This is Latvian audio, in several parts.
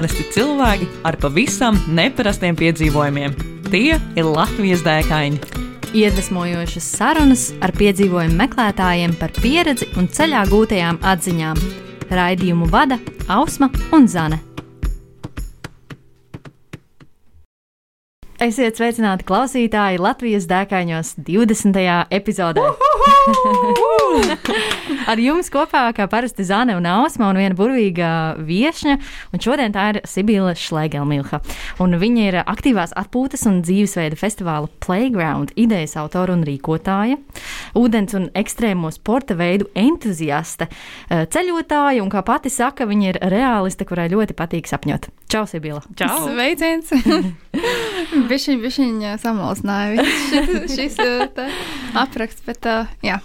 Parasti cilvēki ar pavisam neparastiem piedzīvojumiem. Tie ir Latvijas dēkaini. Iedvesmojošas sarunas ar piedzīvojumu meklētājiem par pieredzi un ceļā gūtajām atziņām. Raidījumu vada Ausma un Zane. Esiet sveicināti klausītāji Latvijas dēkaņos 20. epizodē. Ar jums kopā, kā parasti, Zane un Ausma un viena burvīga viesņa. Un šodien tā ir Sibila Šlegelmilha. Viņa ir aktīvās atpūtas un dzīvesveida festivāla Playground idejas autora un rīkotāja, ūdens un ekstrēmo sporta veidu entuziaste, ceļotāja un, kā pati saka, viņa ir realiste, kurai ļoti patīk sapņot. Čau, Sibila! Čau! Sveiciens! Bišķiņ, bišķiņ samulsināja šis, šis apraksts, bet uh, jā.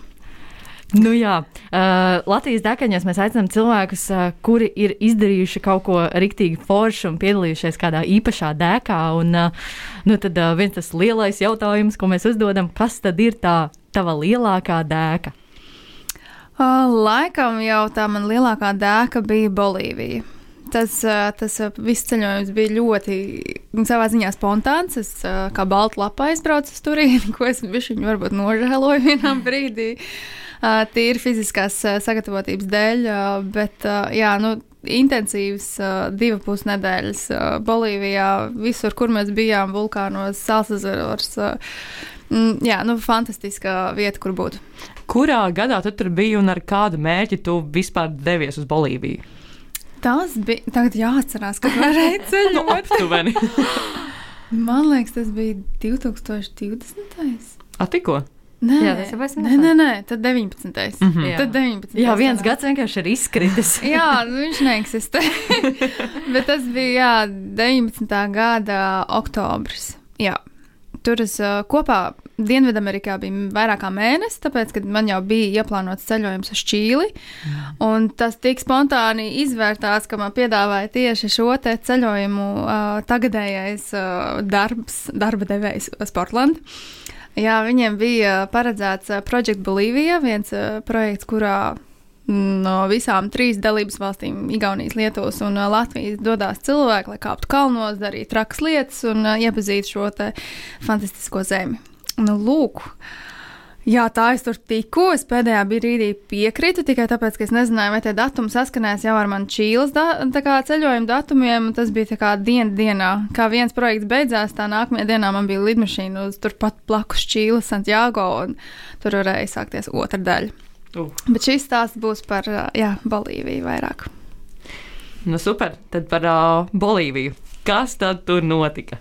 Nu jā, uh, Latvijas dekaņos mēs aicinām cilvēkus, uh, kuri ir izdarījuši kaut ko riktīgi foršu un piedalījušies kādā īpašā dēkā. Un, uh, nu tad uh, viens tas lielais jautājums, ko mēs uzdodam, kas tad ir tā tava lielākā dēka? Uh, laikam jau tā man lielākā dēka bija Bolīvija tas, tas viss ceļojums bija ļoti savā ziņā spontāns. Es kā balta lapa aizbraucu uz turieni, ko es viņu varbūt nožēloju vienā brīdī. Tīri fiziskās sagatavotības dēļ, bet jā, nu, intensīvas divu pus nedēļas Bolīvijā, visur, kur mēs bijām, vulkānos, Salsazaros. Jā, nu, fantastiska vieta, kur būt. Kurā gadā tu tur biji un ar kādu mērķi tu vispār devies uz Bolīviju? Tas bija. Tagad jāatcerās, ka varēja ceļot. Aptuveni. Man liekas, tas bija 2020. Atiko? Nē, Jā, tas jau vairs nē, nē, nē, tad 19. Mm -hmm. Jā. Tad 19. Jā, viens gads vienkārši ir izkritis. jā, nu, viņš neeksistē. Bet tas bija jā, 19. gada oktobris. Jā. Tur es uh, kopā Dienvidamerikā bija vairāk kā mēnesis, tāpēc, ka man jau bija ieplānots ceļojums uz Čīli. Un tas tik spontāni izvērtās, ka man piedāvāja tieši šo ceļojumu uh, tagadējais uh, darbs, darba devējs Sportland. Jā, viņiem bija paredzēts Project Bolivija, viens uh, projekts, kurā no visām trīs dalības valstīm, Igaunijas, Lietuvas un Latvijas, dodas cilvēki, lai kāptu kalnos, darītu trakas lietas un iepazītu šo fantastisko zemi. Nu, lūk, Jā, tā es tur tiku. Es pēdējā brīdī piekrītu tikai tāpēc, ka es nezināju, vai tie datumi saskanēs jau ar manu čīles da ceļojuma datumiem. Tas bija kā diena dienā. Kā viens projekts beidzās, tā nākamajā dienā man bija lidmašīna uz turpat blakus Čīles, Santiago, un tur varēja sākties otra daļa. Uh. Bet šis stāsts būs par jā, Bolīviju vairāk. Nu, super. Tad par uh, Bolīviju. Kas tad tur notika?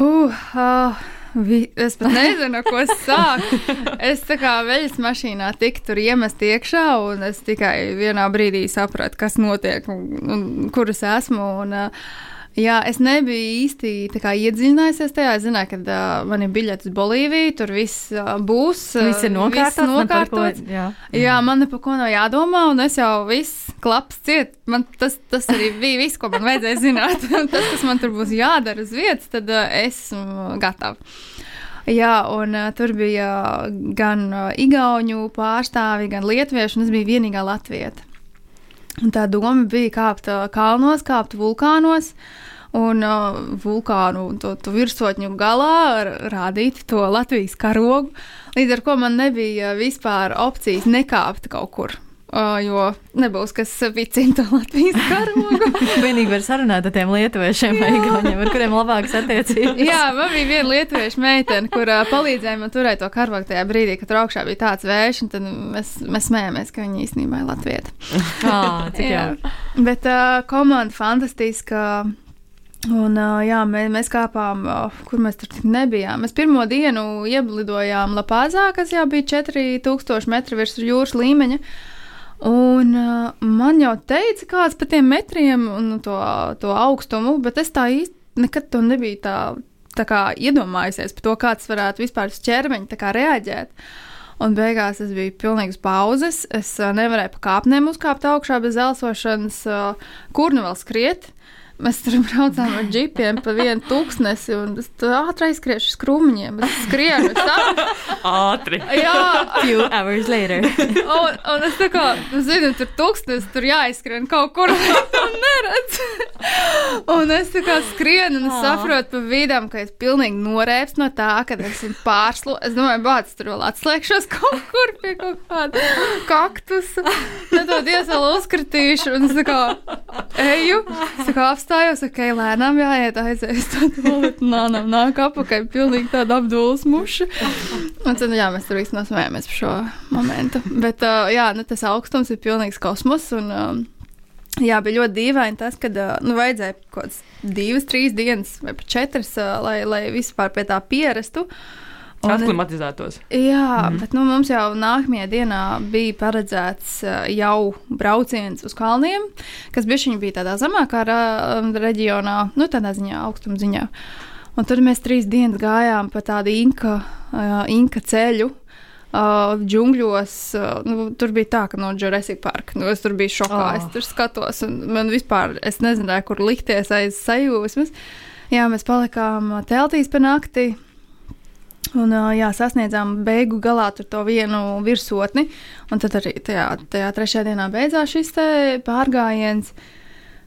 Uh, uh, Vi, es pat nezinu, ko sākt. Es tā kā veļas mašīnā tiku tur iemest iekšā, un es tikai vienā brīdī sapratu, kas notiek un, un kur es esmu. Un, Jā, es nebiju īsti iedziļinājusies tajā. Es zināju, ka uh, man ir biļete uz Bolīviju, tur viss uh, būs. Uh, viss ir nokārtots. Viss nokārtots. Ko, jā. jā, man par ko nav jādomā, un es jau viss klaps ciet. Man tas, tas arī bija viss, ko man vajadzēja zināt. tas, kas man tur būs jādara uz vietas, tad uh, esmu gatava. Jā, un uh, tur bija gan uh, igauņu pārstāvi, gan lietuvieši, un es biju vienīgā latvieta. Un tā doma bija kāpt kalnos, kāpt vulkānos. Un uh, vulkānu to, to virsotņu galā rādīt to Latvijas karogu. Līdz ar to man nebija vispār opcijas nekāpt kaut kur. Jo nebūs kas vicina to Latvijas karogu. Vienīgi var sarunāt ar tiem lietuviešiem, vai igauniem, ar kuriem labākas attiecības. Jā, man bija viena lietuvieša meitene, kur uh, palīdzēja man turēt to karogu tajā brīdī, kad augšā bija tāds vējš, un tad mēs, mēs smējāmies, ka viņa īstenībā ir latvieta. ah, cik jā. Bet uh, komanda fantastiska. Un, jā, mēs, mēs kāpām, kur mēs tur nebijām. Mēs pirmo dienu ieblidojām Lapāzā, kas jau bija 4000 metru virs jūras līmeņa. Un uh, man jau teica, kāds par tiem metriem un to, to augstumu, bet es tā īsti nekad to nebiju tā, tā kā iedomājusies par to, kāds varētu vispār uz ķermeņa reaģēt. Un beigās es biju pilnīgs pauzes. Es uh, nevarēju pa kāpnēm uzkāpt augšā bez elsošanas, uh, kur nu vēl skriet. Mēs tur braucām ar džipiem pa vienu tūkstnesi, un es ātri aizskriešu uz krūmiņiem. Es skrienu, es tā. Ātri. Jā, Few hours later. un, un es tā kā, nu, zinu, tur tūkstnes, tur jāizskrien kaut kur, un neredz. un es tā kā skrienu, un es saprotu pa vidam, ka es pilnīgi norēps no tā, ka esmu pārslu. Es domāju, bāc, tur vēl atslēgšos kaut kur pie kaut kāda kaktusa. Nedodies vēl uzkratīšu, un es tā kā eju, es tā kā apstājos, ok, lēnām jāiet aizies toaletu, nānam nāk apakaļ, pilnīgi tāda apdulas muša. Un tad, jā, mēs tur visi nosmējāmies par šo momentu. Bet, uh, jā, nu, tas augstums ir pilnīgs kosmos, un, um, jā, bija ļoti dīvaini tas, ka, uh, nu, vajadzēja kaut kādas divas, trīs dienas vai pat četras, uh, lai, lai vispār pie tā pierastu. Un- Aklimatizētos. Jā, mm. bet nu, mums jau nākamajā dienā bija paredzēts uh, jau brauciens uz kalniem, kas bija, bija tādā zemākā reģionā, nu, tādā ziņā, augstuma ziņā. Un tur mēs trīs dienas gājām pa tādu inka, uh, inka ceļu. Uh, džungļos, uh, nu, tur bija tā, ka no Jurassic Park. Nu, es tur biju šokā. Oh. Es tur skatos, un man vispār, es nezināju, kur likties aiz sajūsmas. Jā, mēs palikām teltīs pa nakti. Un, jā, sasniedzām beigu galā to vienu virsotni. Un tad arī tajā, tajā trešajā dienā beidzās šis pārgājiens.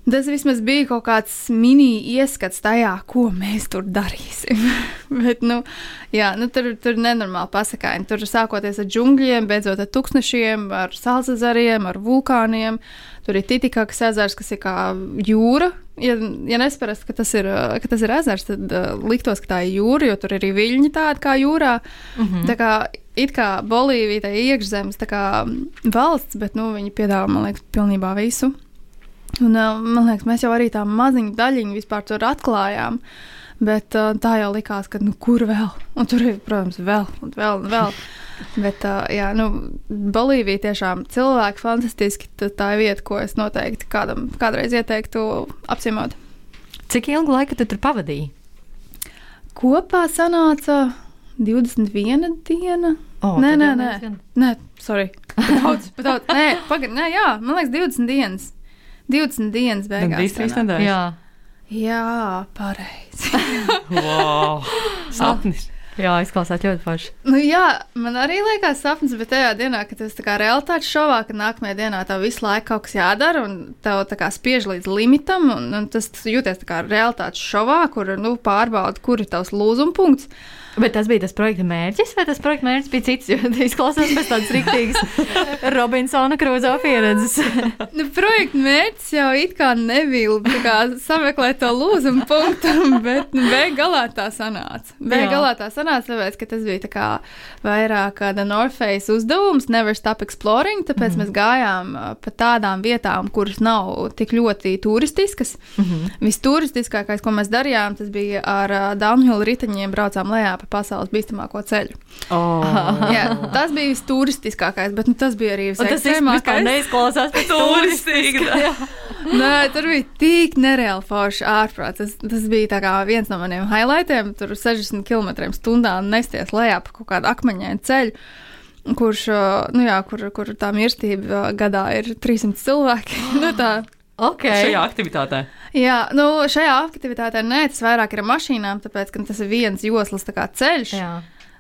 Tas vismaz bija kaut kāds mini ieskats tajā, ko mēs tur darīsim. Bet, nu, jā, nu, tur tur nenormāli pasakāji. Tur sākoties ar džungļiem, beidzot ar tūkstošiem, ar salsazariem, ar vulkāniem. Tur ir Titikākas ezers, kas ir kā jūra. Ja, ja nesaprastu, ka, tas ir, ka tas ir ezers, tad uh, liktos, ka tā ir jūra, jo tur ir arī viļņi tādi kā jūrā. Mm -hmm. Tā kā it kā Bolīvija, tā ir iekšzemes tā kā valsts, bet nu, viņi piedāvā, man liekas, pilnībā visu. Un, uh, man liekas, mēs jau arī tā maziņu daļiņu vispār tur atklājām. Bet uh, tā jau likās, ka nu, kur vēl? Un tur ir, protams, vēl un vēl. Un vēl. Bet, uh, jā, nu, Bolīvija tiešām cilvēki fantastiski. Tā, tā ir vieta, ko es noteikti kādam kādreiz ieteiktu apciemot. Cik ilgu laiku tu tur pavadīji? Kopā sanāca 21 diena. Oh, nē, nē, nē. diezgan- Nē, sorry. Daudz, daudz. Nē, pagaidi, nē, jā, man liekas, 20 dienas. 20 dienas beigās. Gandrīz trīs sanāk. nedēļas. Jā, pareizi. Wow! Sapnis! jā, izklausās ļoti forši. nu, jā, man arī liekas sapnis, bet tajā dienā, kad tas tā kā realitātes šovā, ka nākamajā dienā tev visu laiku kaut kas jādara un tev tā kā spiež līdz limitam, un, un tas tu jūties tā kā realitātes šovā, kur nu, pārbauda, kur ir tavs lūzuma punkts. Bet tas bija tas projekta mērķis, vai tas projekta mērķis bija cits? Jo tas izklausās pēc tādas rīktīgas Robinsona Krūzo pieredzes. Nu, projekta mērķis jau it kā nebija kā sameklēt to lūzumu punktu, bet nu, beigās tā sanāca. Beigās tā sanāca, tāpēc, ka tas bija kā vairāk tāda Northface uzdevums, Never Stop Exploring. Tāpēc mm. mēs gājām ā, pa tādām vietām, kuras nav tik ļoti turistiskas. Mm -hmm. Visturistiskākais, ko mēs darījām, tas bija ar ā, downhill riteņiem, braucām lejā pa pasaules bīstamāko ceļu. Oh. Jā, tas bija visturistiskākais, bet nu, tas bija arī visekstrēmākais. neizklausās pēc turistiskā. Nē, tur bija tik nereāli forši ārprāts. Tas, tas bija tā kā viens no maniem highlightiem. Tur 60 km/h nesties lejā pa kaut kādu akmeņainu ceļu. Kurš, ā, nu jā, kur, kur tā mirstība ā, gadā ir 300 cilvēki. nu, tā. Ok. Šajā aktivitātē. Jā, nu, šajā aktivitātē nē, tas vairāk ir mašīnām, tāpēc, ka tas ir viens joslas ceļš. Jā.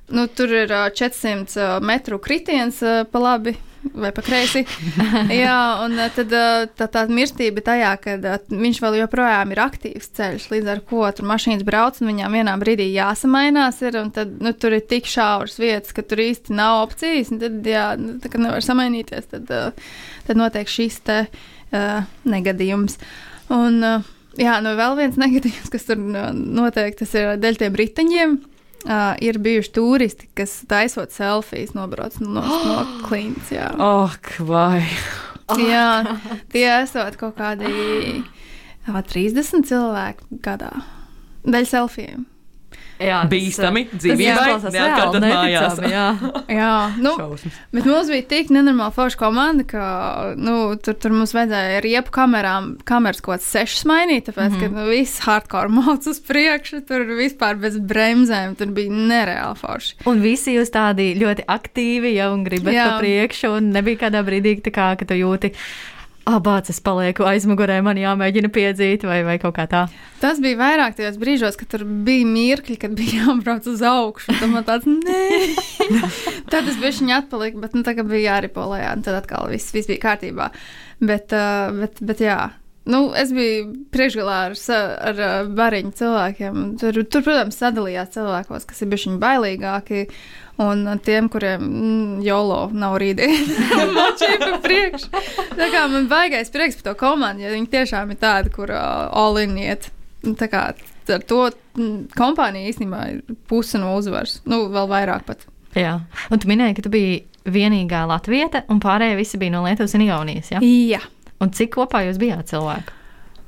Nu, tur ir ā, 400 metru kritiens pa labi vai pa kreisi. Jā, un tad tā, tā mirstība tajā, ka viņš vēl joprojām ir aktīvs ceļš, līdz ar ko tur mašīnas brauc, un viņām vienā brīdī jāsamainās, ir, un tad nu, tur ir tik šauras vietas, ka tur īsti nav opcijas, un tad, jā, nu, tā kā nevar samainīties, tad, tad notiek šis te uh, negadījums. Un, uh, jā, nu vēl viens negadījums, kas tur ā, notiek, tas ir dēļ tiem riteņiem. Uh, ir bijuši turisti, kas taisot selfijas, nobrauc no, no klints. Jā. Oh, vai! jā, tie esot kaut kādi jā, 30 cilvēki gadā. Dēļ selfijiem. Jā, tas, Bīstami dzīvībai, neatkārtot mājās. Jā. Jā, nu, Šausmas. bet mums bija tik nenormāli forša komanda, ka nu, tur, tur mums vajadzēja ar riepu kamerām, kameras kaut kāds sešas mainīt, tāpēc, mm -hmm. ka nu, viss hardcore mācās uz priekšu, tur vispār bez bremzēm, tur bija nereāli forši. Un visi jūs tādi ļoti aktīvi jau un gribat Jā. pa priekšu, un nebija kādā brīdī, tā kā, ka tu jūti. Abāts es palieku aizmugurē, man jāmēģina piedzīt vai, vai kaut kā tā. Tas bija vairāk tajos brīžos, kad tur bija mirkļi, kad bija jābrauc uz augšu. Tad man tāds, nē, tad es biju viņa atpalika, bet nu, tagad bija jāripolē, un tad atkal viss, viss bija kārtībā. Bet, uh, bet, bet jā. Nu, es biju priekšgalā ar, ar, ar bariņu cilvēkiem. Tur, tur, protams, sadalījās cilvēkos, kas ir bijuši bailīgāki. Un tiem, kuriem mm, jolo nav rītdiena, mačīja pa priekšu. Tā kā man baigais prieks par to komandu, ja viņi tiešām ir tādi, kur uh, all-in iet. Tā kā ar to mm, kompānija īstenībā ir puse no uzvaras. Nu, vēl vairāk pat. Jā, un tu minēji, ka tu biji vienīgā latvieta, un pārējie visi bija no Lietuvas un Igaunijas. Ja? Jā. Un cik kopā jūs bijāt cilvēki?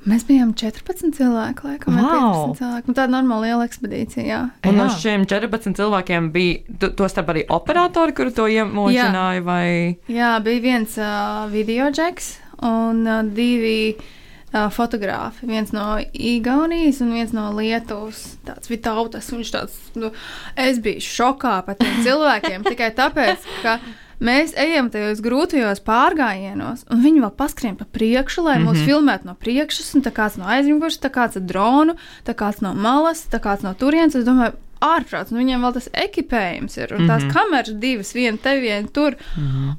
Mēs bijām 14 cilvēki, laikam, wow. 15 cilvēki. Nu, tāda normāla liela ekspedīcija, jā. Un Jā. no šiem 14 cilvēkiem bija to, starp arī operatori, kuri to iemocināja, vai Jā, bija viens uh, video džeks un uh, divi uh, fotogrāfi. Viens no Igaunijas un viens no Lietuvas. Tāds bija tautas. Viņš tāds, nu, es biju šokā par tiem cilvēkiem tikai tāpēc, ka. Mēs ejam tajos grūtajos pārgājienos, un viņi vēl paskrien pa priekšu, lai mm -hmm. mūs filmētu no priekšas, un tā kāds no aizmugures, tā kāds ar dronu, tā kāds no malas, tā kāds no turienes. Es domāju, ārprāts, un viņiem vēl tas ekipējums ir, un tās Mhm. kameras divas, viena te, viena tur.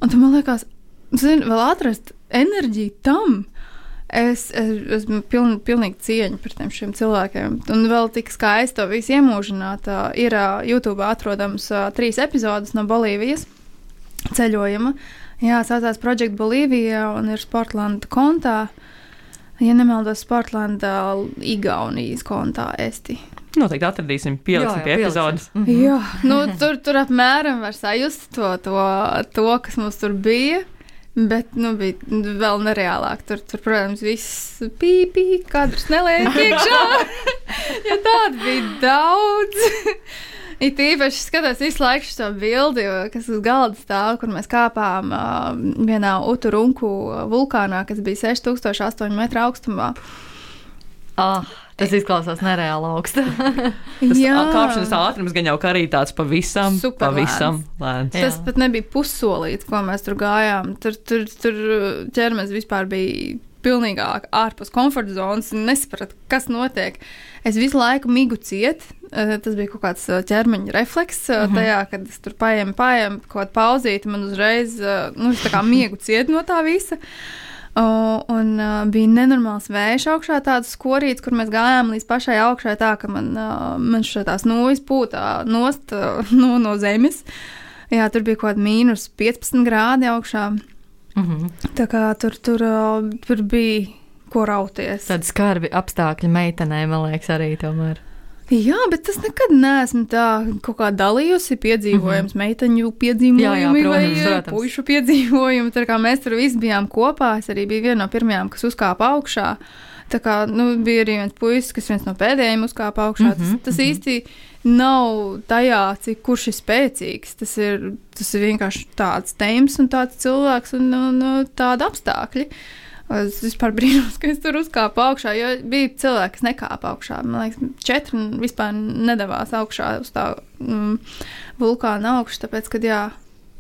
Un tad man liekas, zini, vēl atrast enerģiju tam. Es es- esmu piln, pilnīgi cieņa par tiem šiem cilvēkiem. Un vēl tik skaisti to visu iemūžināt. Ir YouTube atrodams trīs epizodes no Bolīvijas ceļojuma. Jā, saucās Project Bolīvija un ir Sportlanda kontā. Ja nemaldos, Sportlanda Igaunijas kontā esti. noteikti atradīsim, pieliksim pie epizodes. Mm Jā, nu, tur, tur apmēram var sajust to, to, to, kas mums tur bija. Bet, nu, bija vēl nereālāk. Tur, tur protams, viss pīpī, kadrs neliek iekšā. ja tāda bija daudz. It īpaši skatos visu laiku šo bildi, jo, kas uz galda stāv, kur mēs kāpām uh, vienā Uturunku vulkānā, kas bija 6008 metru augstumā. Ah, tas izklausās nereāli augsts. Tas kāpšanas ātrums gan jau arī tāds pavisam, Super pavisam lēns. Jā. Tas pat nebija pussolīts, ko mēs tur gājām. Tur, tur, tur ķermenis vispār bija pilnīgi ārpus komforta zonas. un Nesapratu, kas notiek. Es visu laiku migu ciet. eh, Tas bija kaut kāds eh, ķermeņa refleks. eh, Tajā, kad es tur paēmu, paēmu kaut kādu pauzīti, man uzreiz nu, miegu ciet no tā visa. O, un uh, bija nenormāls vējš augšā, tāds skorīts, kur mēs gājām līdz pašai augšai, tā ka man, uh, man šeit tās nūjas pūtā nost uh, no, no zemes. Jā, tur bija kaut kāda mīnus 15 grādi augšā. Mhm. Tā kā tur, tur, uh, tur bija ko rauties. Tad skarbi apstākļi meitenei, man liekas, arī tomēr. Jā, bet tas nekad neesmu tā kaut kā dalījusi. Piedzīvojums, mm -hmm. meiteņu piedzīvojumi, Jā, jā, protams, vai protams. puišu piedzīvojumi. Tā kā mēs tur visi bijām kopā, es arī biju viena no pirmajām, kas uzkāpa augšā. Tā kā nu, bija arī viens puisis, kas viens no pēdējiem uzkāpa augšā. Mm -hmm, tas tas mm -hmm. īsti nav tajā, cik kurš ir spēcīgs. Tas ir, tas ir vienkārši tāds tēms un tāds cilvēks un, un, un tādi apstākļi. Es vispār brīnos, ka es tur uzkāpu augšā, jo bija cilvēki, kas nekāpa augšā. Man liekas, četri vispār nedavās augšā uz tā mm, vulkāna augšu, tāpēc, kad jā,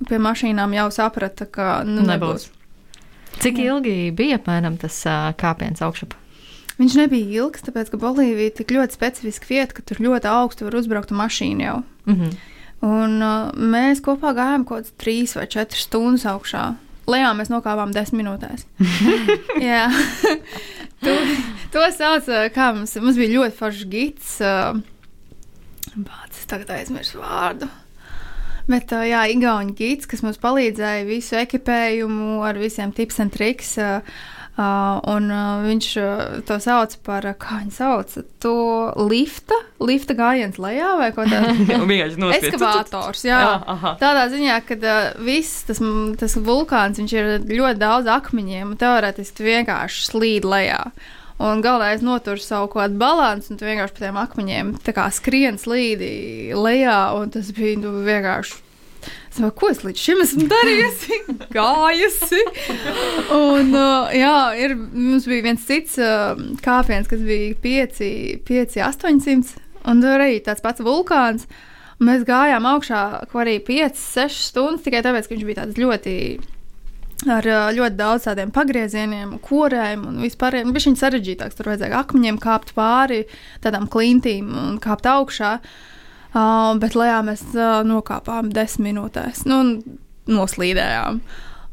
pie mašīnām jau saprata, ka nu, nebūs. Cik ilgi bija apmēram tas kāpiens augšup? Viņš nebija ilgs, tāpēc, ka Bolīvija ir tik ļoti specifiska vieta, ka tur ļoti augstu var uzbraukt ar mašīnu jau. Mhm. Un uh, mēs kopā gājām kaut kādas trīs vai četras stundas augšā. Lejā mēs nokāpām desmit minūtēs. Jā, to, to sauc kā mums, mums bija ļoti foršs gids. Bācis tagad aizmirsu vārdu. Bet, jā, Igaunijas gids, kas mums palīdzēja visu ekipējumu ar visiem tips un triks. Uh, un uh, viņš uh, to sauc par, kā viņš sauc, to lifta, lifta gājiens lejā vai ko tādu. Ekskavators, jā. Jā, aha. Tādā ziņā, ka viss tas, tas vulkāns, viņš ir ļoti daudz akmeņiem, un teorētiski vienkārši slīd lejā. Un galvenais notur savu kaut kādu balansu, un tu vienkārši pa tiem akmeņiem skrien slīdi lejā, un tas bija nu, vienkārši. Es domāju, ko es līdz šim esmu darījusi? Gājusi. Un, uh, jā, ir, mums bija viens cits uh, kāpiens, kas bija 5, 5 800, un tur arī tāds pats vulkāns. Mēs gājām augšā, ko arī 5, 6 stundas tikai tāpēc, ka viņš bija tāds ļoti ar ā, ļoti daudz tādiem pagriezieniem, korēm un vispārējiem. Viņš ir sarežģītāks. Tur vajadzēja akmeņiem kāpt pāri tādām klintīm un kāpt augšā. Uh, bet lejā mēs uh, nokāpām desmit minūtēs. Nu, un noslīdējām.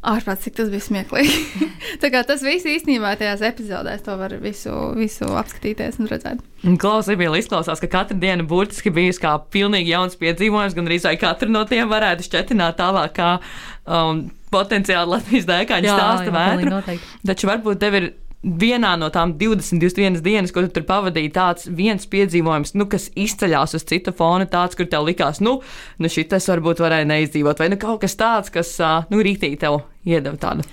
Ārprāt, cik tas bija smieklīgi. Tā kā tas viss īstenībā tajās epizodēs to var visu, visu apskatīties un redzēt. Klausās, bija izklausās, ka katra diena burtiski bijusi kā pilnīgi jauns piedzīvojums, gan arī katru no tiem varētu šķetināt tālāk, kā um, potenciāli Latvijas dēkaņa stāsta vētru. Taču varbūt tev ir vienā no tām 20, 21 dienas, ko tu tur pavadīji, tāds viens piedzīvojums, nu, kas izceļas uz cita fona, tāds, kur tev likās, nu, nu šis varbūt varēja neizdzīvot, vai nu kaut kas tāds, kas, nu, rītīgi tev iedeva tādu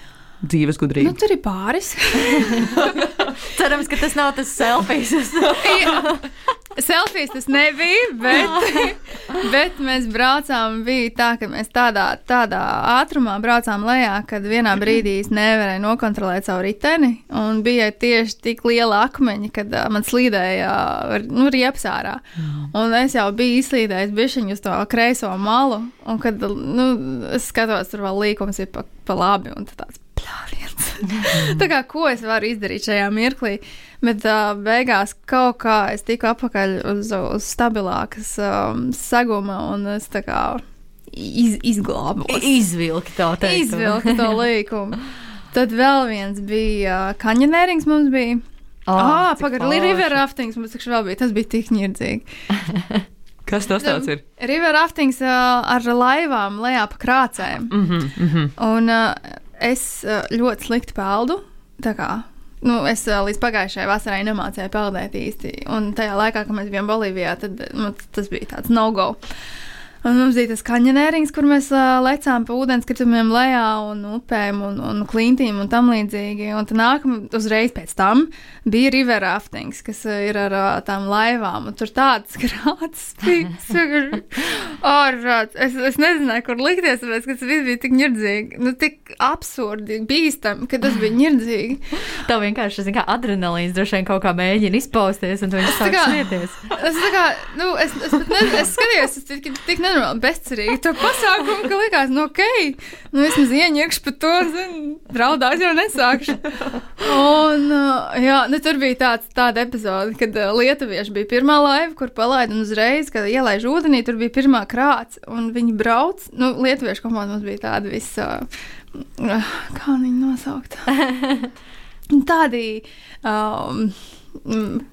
dzīves gudrību. Nu, tur ir pāris. Cerams, ka tas nav tas selfijas. Selfijas tas nebija, bet, bet mēs braucām. Bija tā, ka mēs tādā, tādā ātrumā braucām lejā, kad vienā brīdī es nevarēju nokontrolēt savu riteni. Un bija tieši tik liela akmeņa, kad uh, man slīdēja nu, riepas ārā. Un es jau biju izslīdējis bišķiņu uz to kreiso malu. Un kad nu, es skatos, tur vēl līkums ir pa, pa labi. Un tāds pļāviens. tā kā ko es varu izdarīt šajā mirklī? Bet uh, beigās kaut kā es tiku atpakaļ uz, uz stabilākas um, seguma un es tā kā iz, izglābos. Izvilki to teikt. Izvilki to līkumu. Tad vēl viens bija kanjonērings mums bija. Oh, Ah, pagaidi, river raftings mums taču vēl bija. Tas bija tik ņirdzīgi. Kas tas ir? River raftings uh, ar laivām lejā pa krācēm. Mm -hmm, mm -hmm. Un uh, es uh, ļoti slikti peldu. Nu, es uh, līdz pagājušajai vasarai nemācīju peldēt īsti. Un tajā laikā, kad mēs bijām Bolīvijā, tad nu, tas bija tāds no-go. Un mums bija tas kanjonērings, kur mēs uh, lecām pa ūdenskritumiem lejā un upēm un, un klintīm un tam līdzīgi. Un tad nākamā uzreiz pēc tam bija river raftings, kas ir ar uh, tām laivām. Un tur tāds grāts bija. Ārprāts. Es, es nezināju, kur likties, tāpēc, ka tas viss bija tik ņirdzīgi. Nu, tik absurdi, bīstami, ka tas bija ņirdzīgi. Tev vienkārši zin, kā, adrenalīns droši vien kaut kā mēģina izpausties, un tu viņš sāk smieties. Es, tā kā, nu, es, es, pat ne, es skatījos, es tik, tik nenormāli bezcerīgi to pasākumu, ka likās, nu, ok, nu, vismaz ieņemšu par to, zinu, draudās jau nesākšu. Un, uh, jā, nu, tur bija tāds, tāda epizode, kad uh, lietuvieši bija pirmā laiva, kur palaida un uzreiz, kad ielaiž ūdenī, tur bija pirmā krāts, un viņi brauc, nu, lietuviešu komanda mums bija tāda visa, uh, kā viņi nosaukt? Tādi, um,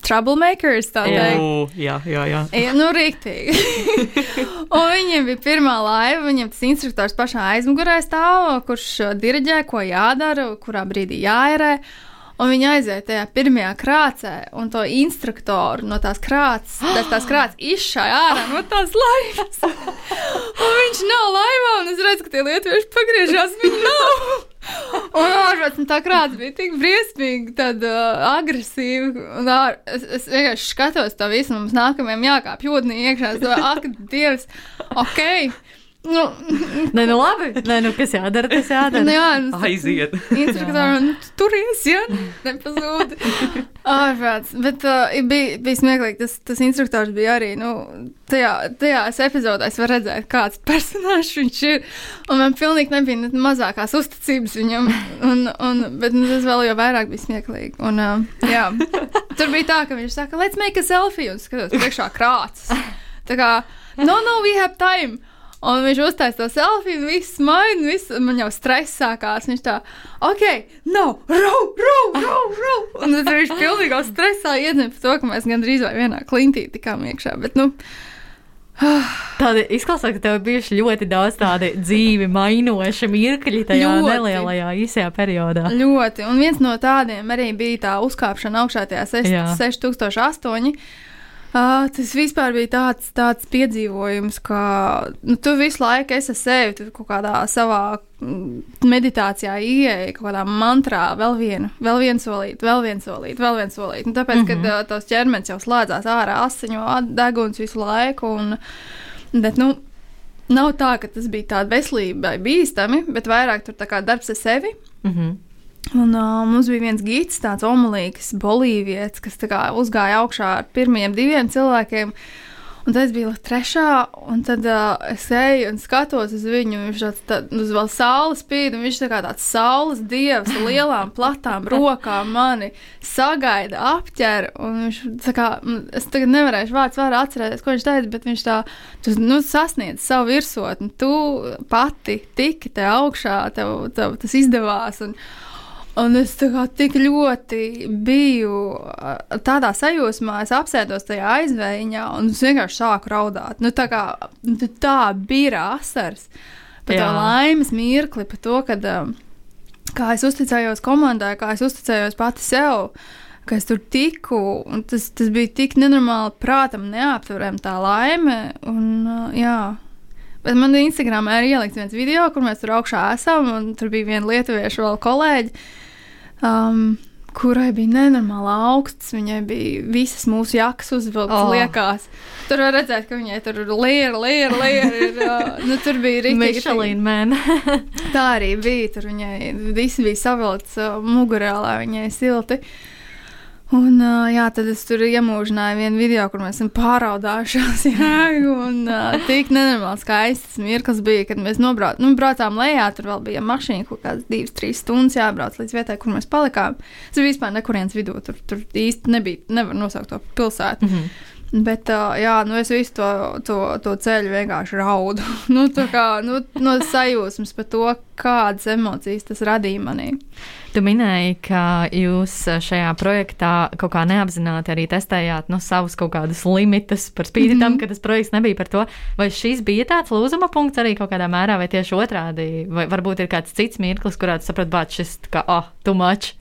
troublemakers, tā Jā. jā, jā. Ja, nu, rīktīgi. un viņiem bija pirmā laiva, viņiem tas instruktors pašā aizmugurē stāv, kurš uh, diriģē, ko jādara, kurā brīdī jāierē. Un viņi aiziet tajā pirmajā krācē, un to instruktoru no tās krāts, tas, tās krāts izšāja ārā no tās laivas. un viņš nav laivā, un es redzu, ka tie lietuvieši pagriežās, viņi nav. Un ārpus tā krāsa bija tik briesmīgi, tāda uh, agresīva. Un ār, es, es vienkārši skatos to visu, mums nākamajam jākāpj jūtnī iekšā. Es domāju, ak, Dievs, ok. Nu, Nē, nu labi. Nē, nu kas jādara, tas jādara. nu jā, nu, Aiziet. Instruktoram nu, tu turies, ja nepazūd. Ārprāts. Bet uh, bija, bija smieklīgi. Tas, tas instruktors bija arī, nu, tajā, tajās epizodēs var redzēt, kāds personāžs viņš ir. Un man pilnīgi nebija ne mazākās uzticības viņam. Un, un, bet nu, tas vēl jau vairāk bija smieklīgi. Un, uh, jā, tur bija tā, ka viņš saka, let's make a selfie. Un skatos, priekšā krāts. Tā kā, no, no, we have time. Un viņš uztaisīja to selfiju, un viss smaida, un viss, man jau stress sākās. Viņš tā, ok, no, rau, rau, rau, rau. Un tad viņš pilnībā stresā iedzina par to, ka mēs gandrīz vai vienā klintī tikām iekšā. Bet, nu, Tāda izklausās, ka tev ir bijuši ļoti daudz tādu dzīvi mainoši mirkļi tajā Ļoti. nelielajā īsajā periodā. ļoti. Un viens no tādiem arī bija tā uzkāpšana augšā tajā Jā. 6008. Uh, tas vispār bija tāds, tāds piedzīvojums, ka nu, tu visu laiku esi sevi, tu kaut kādā savā mm, meditācijā ieeji, kaut kādā mantrā, vēl vienu, vēl vienu solīti, vēl vienu solīti, vēl vienu solīti. Un tāpēc, mm -hmm. kad uh, tos ķermenis jau slēdzās ārā, asiņo deguns visu laiku. Un, bet, nu, nav tā, ka tas bija tā veselībai bīstami, bet vairāk tur tā kā darbs ar sevi. Mm -hmm. Un uh, mums bija viens gids, tāds omulīgs, bolīvietis, kas kā uzgāja augšā ar pirmiem diviem cilvēkiem. Un tad es biju trešā, un tad uh, es eju un skatos uz viņu. Viņš tāds tā, uz vēl saules spīd, un viņš tā kā tāds saules dievs ar lielām, platām rokām mani sagaida, apķer. Viņš, kā, es tagad nevarēšu vārds vārā atcerēties, ko viņš teica, bet viņš tā, tu nu, sasniedz savu virsotni. Tu pati tiki te augšā, tev, tev tas izdevās. Un, Un es kā, tik ļoti biju tādā sajūsmā, es apsēdos tajā aizvējiņā un es vienkārši sāku raudāt. Nu, tā, kā, nu, tā bija asars par to laimes mirkli, par to, kad, kā es uzticējos komandai, kā es uzticējos pati sev. Ka es tur tiku, un tas, tas bija tik nenormāli, prātam, neaptverami tā laime. Un, jā, Bet man Instagramā ir ielikts viens video, kur mēs tur augšā esam, un tur bija viena lietuvieša vēl kolēģi um, kurai bija nenormāli augsts. Viņai bija visas mūsu jakas uzvilktas, oh. liekās. Tur var redzēt, ka viņai tur ir liera, liera, liera. Ir, uh, nu, tur bija man. tā arī bija. Tur viņai viss bija savilkts uh, mugurā, lai viņai silti. Uh, Un, uh, jā, tad es tur iemūžināju vienu video, kur mēs esam pāraudājušās. Jā, un uh, tik nenormāli skaists mirklis bija, kad mēs nobrauc, nu, braucām lejā. Tur vēl bija mašīna, kaut kādas divas, trīs stundas jābrauc līdz vietai, kur mēs palikām. Tas bija vispār nekurienes vidū. Tur, tur īsti nebija, nevar nosaukt to pilsētu. Mm -hmm. Bet, jā, nu es visu to, to, to ceļu vienkārši raudu. nu, kā, nu, no sajūsmas par to, kādas emocijas tas radīja manī. Tu minēji, ka jūs šajā projektā kaut kā neapzināti arī testējāt nu, savus kaut kādus limitus par spīti mm -hmm. tam, ka tas projekts nebija par to. Vai šis bija tāds lūzuma punkts arī kaut kādā mērā, vai tieši otrādi? Vai varbūt ir kāds cits mirklis, kurā tu saprati, bāc, šis kā, oh, too much?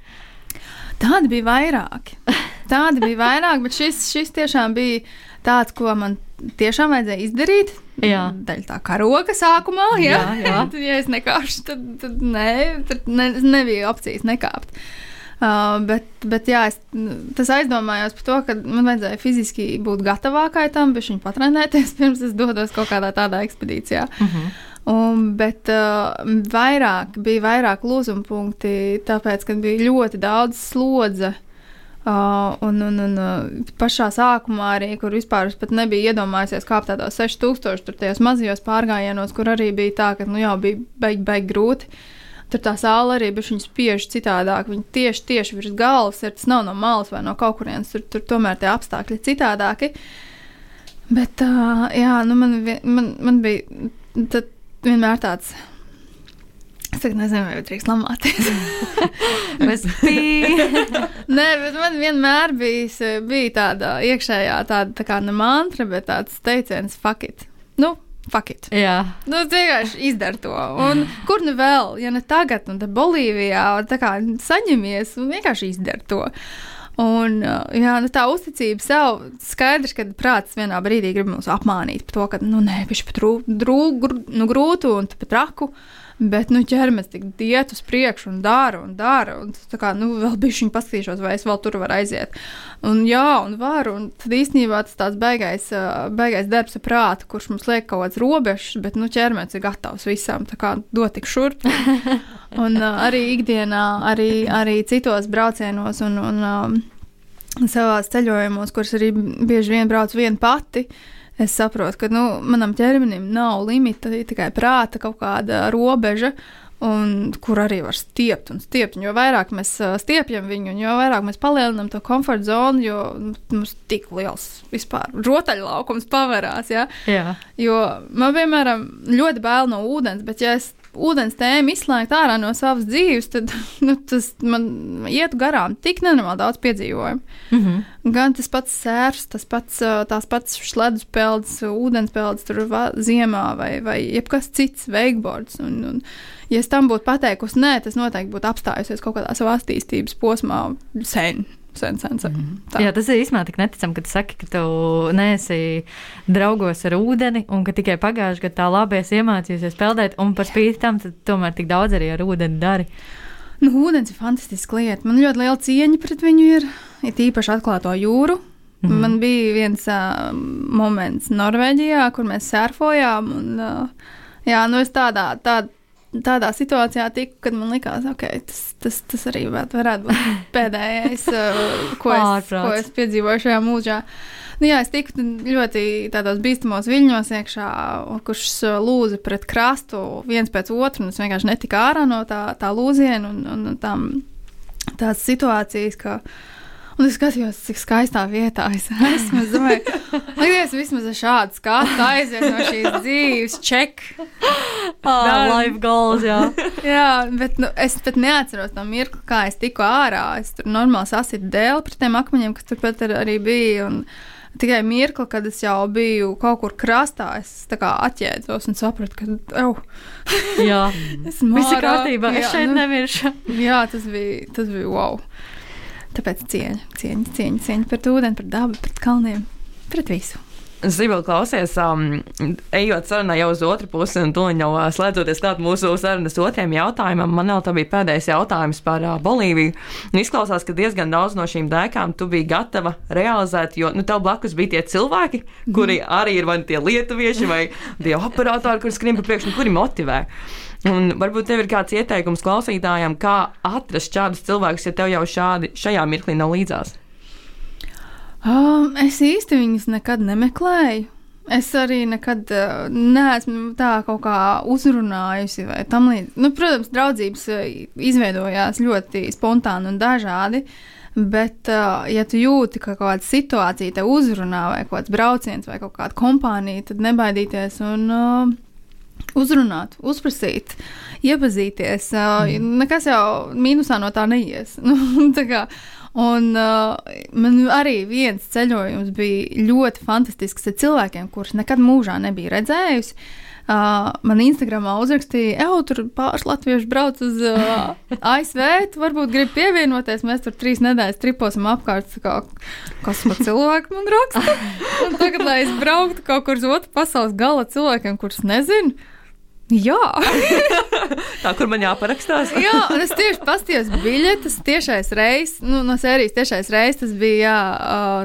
Tādi bija vairāki. Tādi bija vairāki, bet šis, šis tiešām bija tāds, ko man tiešām vajadzēja izdarīt. Jā. Daļa tā kā roka sākumā, jā. jā, jā. tad, ja es nekāpšu, tad, tad, nē, tad ne, nebija opcijas nekāpt. Uh, bet, bet jā, es, tas aizdomājos par to, ka man vajadzēja fiziski būt gatavākai tam, bet viņa patrenēties pirms es dodos kaut kādā tādā ekspedīcijā. Uh mhm. -huh. Un, bet uh, vairāk, bija vairāk lūzuma punkti, tāpēc, ka bija ļoti daudz slodze. Uh, un, un, un uh, pašā sākumā arī, kur vispār nebija iedomājies kāpt tādos 6000, tur tajos mazajos pārgājienos, kur arī bija tā, ka nu, jau bija beig, beig grūti. Tur tā sāla arī bija viņa spiež citādāk. Viņa tieši, tieši virs galvas ir. Tas nav no malas vai no kaut kurienes. Tur, tur tomēr tie apstākļi ir citādāki. Bet, uh, jā, nu man, man, man bija. Tad, vienmēr tāds. Es tagad nezinu, vai drīkst lamāties. Es biju. Nē, bet man vienmēr bijis, bija tāda iekšējā, tāda tā kā ne mantra, bet tāds teiciens, fuck it. Nu, fuck it. Jā. Nu, vienkārši izdara to. Un kur nu vēl, ja ne tagad, un te Bolīvijā, tā kā saņemies un vienkārši izdara to. Un, jā, nu, tā uzticība sev skaidrs, ka prāts vienā brīdī grib mums apmānīt par to, ka, nu, nē, viņš pat drūgu, nu, grūtu un pat raku. Bet, nu, ķermenis tik iet uz priekšu un dara un dara. Un, tā kā, nu, vēl bija šī paskatīšos, vai es vēl tur varu aiziet. Un, jā, un varu. Un tad īstenībā tas tāds beigais, beigais darbs ar prātu, kurš mums liek kaut kāds robežs, bet, nu, ķermenis ir gatavs visam. Tā kā dot tik šurp. un arī ikdienā, arī, arī citos braucienos un, un um, savās ceļojumos, kurus arī bieži vien braucu viena pati. Uh, es saprotu, ka nu, manam ķermenim nav limita, tikai prāta kaut kāda robeža. Un, kur arī var stiept un stiept. Un jo vairāk mēs stiepjam viņu, jo vairāk mēs palielinām to komforta zonu, jo nu, mums tik liels vispār rotaļlaukums paverās. Ja? Jā. Jo man, piemēram, ļoti bail no ūdens, bet ja es ūdens tēmu izslēgt ārā no savas dzīves, tad nu, tas man iet garām tik nenormāli daudz piedzīvojumu. Mm -hmm. Gan tas pats sērs, tas pats, tās pats sledus pelds, ūdens pelds tur va, ziemā vai, vai jebkas cits, wakeboards. Un, un, ja es tam būtu pateikusi nē, tas noteikti būtu apstājusies kaut kādā savā attīstības posmā sen sen, sen, sen. Mm -hmm. Jā, tas ir īstenībā tik neticami, ka tu saki, ka tu neesi draugos ar ūdeni un ka tikai pagājušajā gadā tā labi esi iemācījusies peldēt, un par spīti tam tomēr tik daudz arī ar ūdeni dari. Nu, ūdens ir fantastiska lieta. Man ļoti liela cieņa pret viņu ir, ir īpaši atklāto jūru. Mm -hmm. Man bija viens uh, moments Norvēģijā, kur mēs surfojām. Un, uh, jā, nu es tādā, tādā tādā situācijā tiku, kad man likās, ok, tas, tas, tas arī varētu būt pēdējais, uh, ko, es, ko es piedzīvoju šajā mūžā. Nu, jā, es tiku ļoti tādos bīstamos viļņos iekšā, kurš uh, lūza pret krastu viens pēc otra, un es vienkārši netiku ārā no tā, tā lūziena un, un tām, tās situācijas, ka Un es skatījos, cik skaistā vietā es esmu. Es domāju, Liekas, vismaz ar šādu skatu aiziet no šīs dzīves, check. Oh, life goals, jā. jā, bet nu, es pat neatceros to mirkli, kā es tiku ārā. Es tur normāli sasitu dēli pret tiem akmeņiem, kas turpat arī bija. Un, Tikai mirkli, kad es jau biju kaut kur krastā, es atjēdzos un sapratu, ka, jā, tas ir kārtībā. Es šeit nu, nemiršu. jā, tas bija, tas bija wow. Tāpēc cieņa, cieņa, cieņa, cieņa pret ūdeni, pret dabu, pret kalniem, pret visu. Zibeli, klausies, um, ejot sarunā jau uz otru pusi, un to jau uh, slēdzoties klāt mūsu sarunas otriem jautājumam, man vēl tā bija pēdējais jautājums par uh, Bolīviju. Un izklausās, ka diezgan daudz no šīm dēkām tu biji gatava realizēt, jo nu, tev blakus bija tie cilvēki, kuri arī ir vai nu tie lietuvieši vai tie operatori, kurus skrien pa priekšu, kuri motivē. Un varbūt tev ir kāds ieteikums klausītājiem, kā atrast šādus cilvēkus, ja tev jau šādi šajā mirklī nav līdzās? Um, es īsti viņus nekad nemeklēju. Es arī nekad uh, neesmu tā kaut kā uzrunājusi vai tam līdzīgi. Nu, protams, draudzības uh, izveidojās ļoti spontāni un dažādi. Bet, uh, ja tu jūti, ka kaut kāda situācija te uzrunā, vai kaut kāds brauciens, vai kaut kāda kompānija, tad nebaidīties un uh, uzrunāt, uzprasīt, iepazīties. Mm. Nekas jau mīnusā no tā neies. Nu, tā kā, un uh, man arī viens ceļojums bija ļoti fantastisks ar cilvēkiem, kurus nekad mūžā nebija redzējusi. Uh, man Instagramā uzrakstīja, ej, tur pāris latvieši brauc uz uh, ASV, varbūt gribi pievienoties. Mēs tur trīs nedēļas triposim apkārt, kā, kas par cilvēku man raksta. Un tagad, lai es brauktu kaut kur uz otru pasaules gala cilvēkiem, kurus nezinu. Jā, tā kur man jāparakstās. jā, un es tieši paskatījos biļetes, tiešais reizes, nu, no sērijas tiešais reizes, tas bija jā,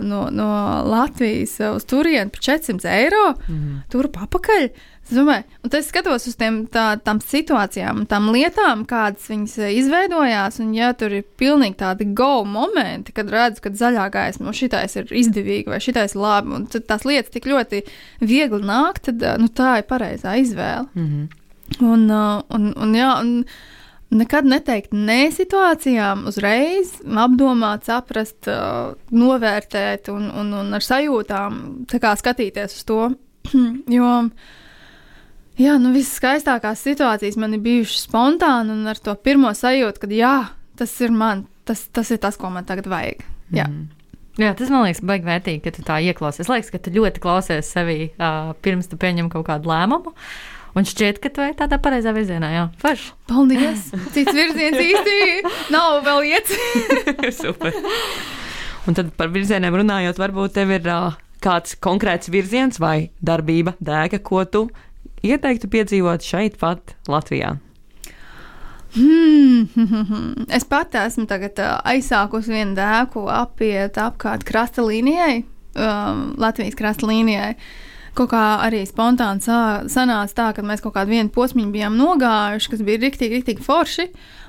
no, no Latvijas uz turieni par 400 eiro, mm. tur papakaļ. Es domāju, un tas skatos uz tiem, tā, tām situācijām, tām lietām, kādas viņas izveidojās. Un, ja tur ir pilnīgi tādi go momenti, kad redzu, ka zaļā gaisma, nu, šitais ir izdevīgi vai šitais ir labi, un tās lietas tik ļoti viegli nāk, tad nu, tā ir pareizā izvēle. Mm -hmm. un, un, un, jā, un, Nekad neteikt nē situācijām, uzreiz apdomāt, saprast, novērtēt un, un, un ar sajūtām skatīties uz to. jo Jā, nu visas skaistākās situācijas man ir bijušas spontāni un ar to pirmo sajūtu, ka jā, tas ir man, tas, tas ir tas, ko man tagad vajag. Jā. Mm. Jā, tas man liekas, baigi vērtīgi, ka tu tā ieklausies. Liekas, ka tu ļoti klausies sevi uh, pirms tu pieņem kaut kādu lēmumu. Un šķiet, ka tu ej tādā pareizā virzienā. Jā, Farš. Paldies! Cits virziens īsti nav vēl iets. Super. Un tad par virzieniem runājot, varbūt tev ir uh, kāds konkrēts virziens vai darbība, dēka, ko tu ieteiktu piedzīvot šeit, pat Latvijā? Hmm, es pati esmu tagad, uh, aizsākusi vienu dēku apiet apkārt krasta līnijai, um, Latvijas krasta līnijai. Kaut kā arī spontāni sā, sanāca tā, ka mēs kaut kādu vienu posmu bijām nogājuši, kas bija rīktīgi, rīktīgi forši.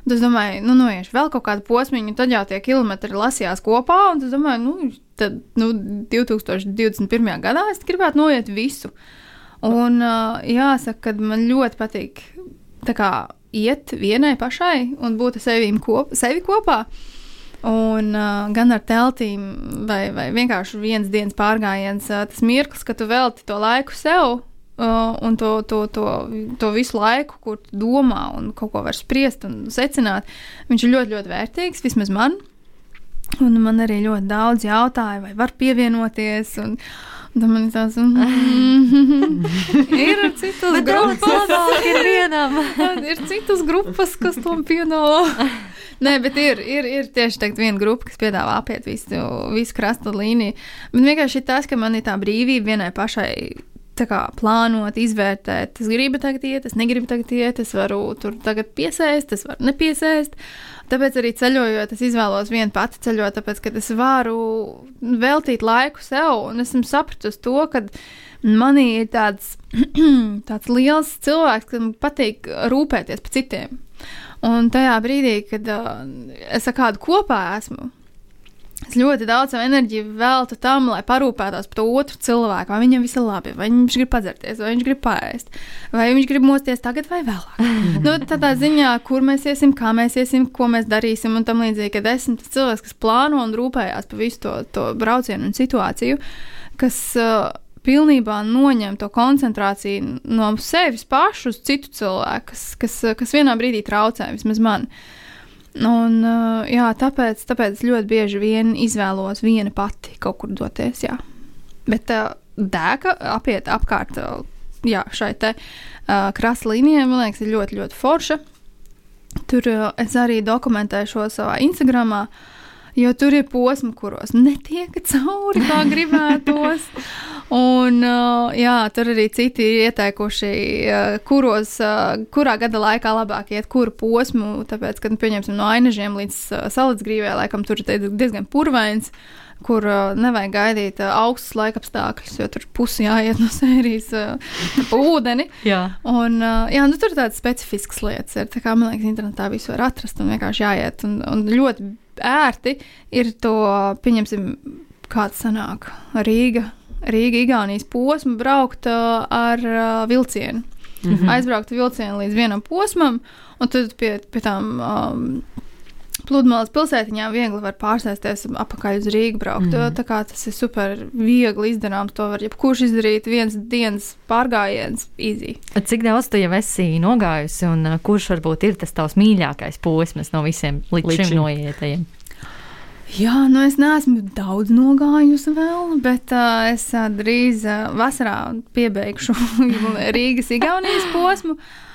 Un es domāju, nu, noiešu vēl kaut kādu posmu, tad jau tie kilometri lasījās kopā. Un es domāju, nu, tad, nu, 2021. gadā es gribētu noiet visu. Uh, Un uh, jāsaka, ka man ļoti patīk kā, iet vienai pašai un būt kop, sevi kopā. Un, uh, gan ar teltīm, vai, vai vienkārši viens dienas pārgājiens, uh, tas mirklis, kad tu velti to laiku sev, uh, un to, to, to, to visu laiku, kur domā un kaut ko var spriest un secināt, viņš ir ļoti, ļoti vērtīgs, vismaz man. Un man arī ļoti daudz jautāja, vai var pievienoties. Un, uh, Tad man tāds mm, ir citas grupas. ir vienam. ir citas grupas, kas tam piedāvā. Nē, bet ir, ir, ir tieši tagad viena grupa, kas piedāvā apiet visu, visu krasta līniju. Bet vienkārši tas, ka man ir tā brīvība vienai pašai kā, plānot, izvērtēt. Es gribu tagad iet, es negribu tagad iet, es varu tur tagad piesēst, es varu nepiesēst. Tāpēc arī ceļojot, es izvēlos vienu pati ceļot, tāpēc, ka es varu veltīt laiku sev, un esmu sapratusi to, ka Manī ir tāds, tāds liels cilvēks, kam patīk rūpēties par citiem. Un tajā brīdī, kad uh, es ar kādu kopā esmu, Es ļoti daudz enerģiju veltu tam, lai parūpētos par to otru cilvēku, vai viņam viss ir labi, vai viņš grib padzerties, vai viņš grib pāriest, vai viņš grib mosties tagad vai vēlāk. nu, tādā ziņā, kur mēs iesim, kā mēs iesim, ko mēs darīsim, un tam līdzīgi, kad esmu tas cilvēks, kas plāno un rūpējās par visu to, to braucienu un situāciju, kas uh, pilnībā noņem to koncentrāciju no sevis pašu uz citu cilvēku, kas, kas, kas vienā brīdī traucē, vismaz man. Uh, Un, uh, jā, tāpēc, tāpēc ļoti bieži vien izvēlos viena pati kaut kur doties. Jā. Bet uh, dēka apiet apkārt uh, jā, šai te uh, krasta līnijai, man liekas, ir ļoti, ļoti forša. Tur uh, es arī dokumentēju šo savā Instagramā. Jo tur ir posmi, kuros netiek cauri, kā gribētos. Un, uh, jā, tur arī citi ir ieteikuši, uh, kuros, uh, kurā gada laikā labāk iet kuru posmu. Tāpēc, kad pieņemsim no ainažiem līdz salīdzgrīvē, laikam tur ir diezgan purvains kur uh, nevajag gaidīt uh, augstus laikapstākļus, jo tur pusi jāiet no sērijas uh, ūdeni. jā. Un, uh, jā, nu, tur ir tādas specifiskas lietas, ir, tā kā man liekas, internetā visu var atrast un vienkārši jāiet. Un, un ļoti ērti ir to, pieņemsim, kāds sanāk Rīga Rīga-Igaunijas posmu braukt uh, ar uh, vilcienu. Mm -hmm. Aizbraukt vilcienu līdz vienam posmam, un tad pie, pie tām um, pludmales pilsētiņām viegli var pārsēsties atpakaļ uz Rīgu braukt. Mm. Tā kā tas ir super viegli izdarāms, to var jebkurš izdarīt viens dienas pārgājiens, easy. Cik daudz tu jau esi nogājusi, un kurš varbūt ir tas tavs mīļākais posms no visiem līdz, līdz šim noietajiem? Jā, nu es neesmu daudz nogājusi vēl, bet uh, es uh, drīz uh, vasarā piebeigšu Rīgas Igaunijas posmu. Uh,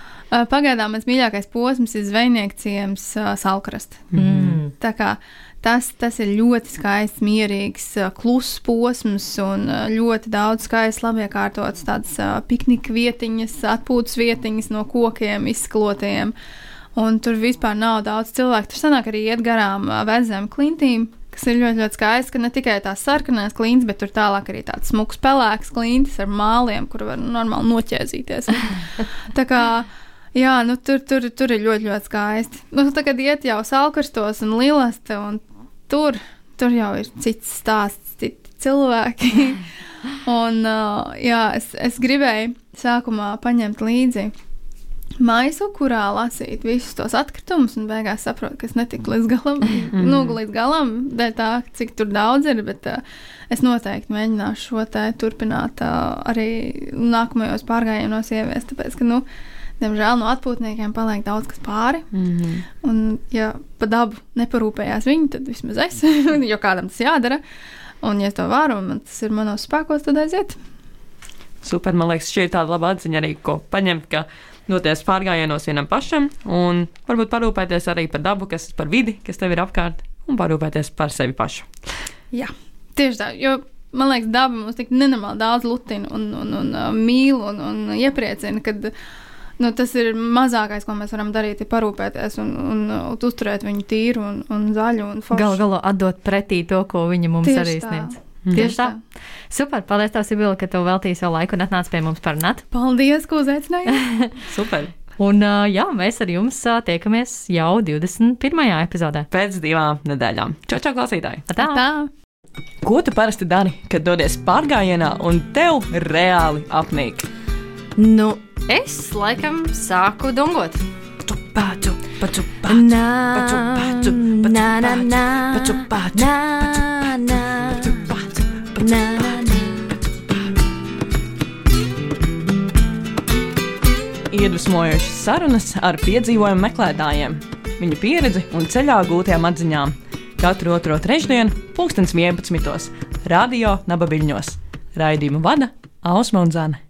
pagaidām mans mīļākais posms ir zvejnieks ciems uh, Salkrast. Mm. Tā kā tas, tas ir ļoti skaists, mierīgs, uh, kluss posms un uh, ļoti daudz skaists, labi iekārtots tādas uh, piknika vietiņas, atpūtas vietiņas no kokiem izsklotiem. Uh, Un tur vispār nav daudz cilvēku. Tur sanāk arī iet garām vecām klintīm, kas ir ļoti, ļoti skaisti. Ka ne tikai tās sarkanās klintis, bet tur tālāk arī tāds smuks pelēks klintis ar māliem, kur var normāli noķēzīties. Tā kā jā, nu, tur, tur, tur ir ļoti, ļoti skaisti. Nu, tagad iet jau salkarstos un lielaste, un tur, tur jau ir cits stāsts, citi cilvēki. un uh, jā, es, es gribēju sākumā paņemt līdzi maisu, kurā lasīt visus tos atkritumus, un beigās saprotu, ka es netiku līdz galam, nu, līdz galam, dēļ tā, cik tur daudz ir. Bet uh, es noteikti mēģināšu šo te turpināt uh, arī nākamajos pārgājienos ieviest. Tāpēc, ka, nu, diemžēl no atpūtniekiem paliek daudz kas pāri. Mm -hmm. Un, ja pa dabu neparūpējās viņi, tad vismaz es, jo kādam tas jādara. Un, ja to varu, un tas ir manos spēkos, tad aiziet. Super, man liekas, šī ir tāda laba atziņa arī, ko paņemt, ka doties pārgājienos vienam pašam, un varbūt parūpēties arī par dabu, kas par vidi, kas tev ir apkārt, un parūpēties par sevi pašu. Jā, tieši tā. Jo man liekas, daba mums tik nenormāli daudz lutina un, un, un, un mīl un, un iepriecina, kad nu, tas ir mazākais, ko mēs varam darīt, ir parūpēties un, un, un uzturēt viņu tīru un, un zaļu. Galu galā atdot pretī to, ko viņi mums Tieši arī sniedz. Tā. Mm. Tieši tā. Super. Paldies, tev, Sibila, ka tu veltīji savu laiku un atnāci pie mums par natu. Paldies, ko uzaicinājāt. Super. Un jā, mēs ar jums tiekamies jau 21. epizodē. Pēc divām nedēļām. Čau, čau, klausītāji! Tā! tā. Ko tu parasti dari, kad dodies pārgājienā un tev reāli apnīk? Nu, es laikam sāku dungot. Pacu, pacu, pacu, pacu, pacu, pacu, Na, na, na. Iedvesmojošas sarunas ar piedzīvojumu meklētājiem, viņu pieredzi un ceļā gūtajām atziņām. Katru otro trešdienu, 2011. Radio Nabaviļņos. Raidījumu vada Ausma un Zana.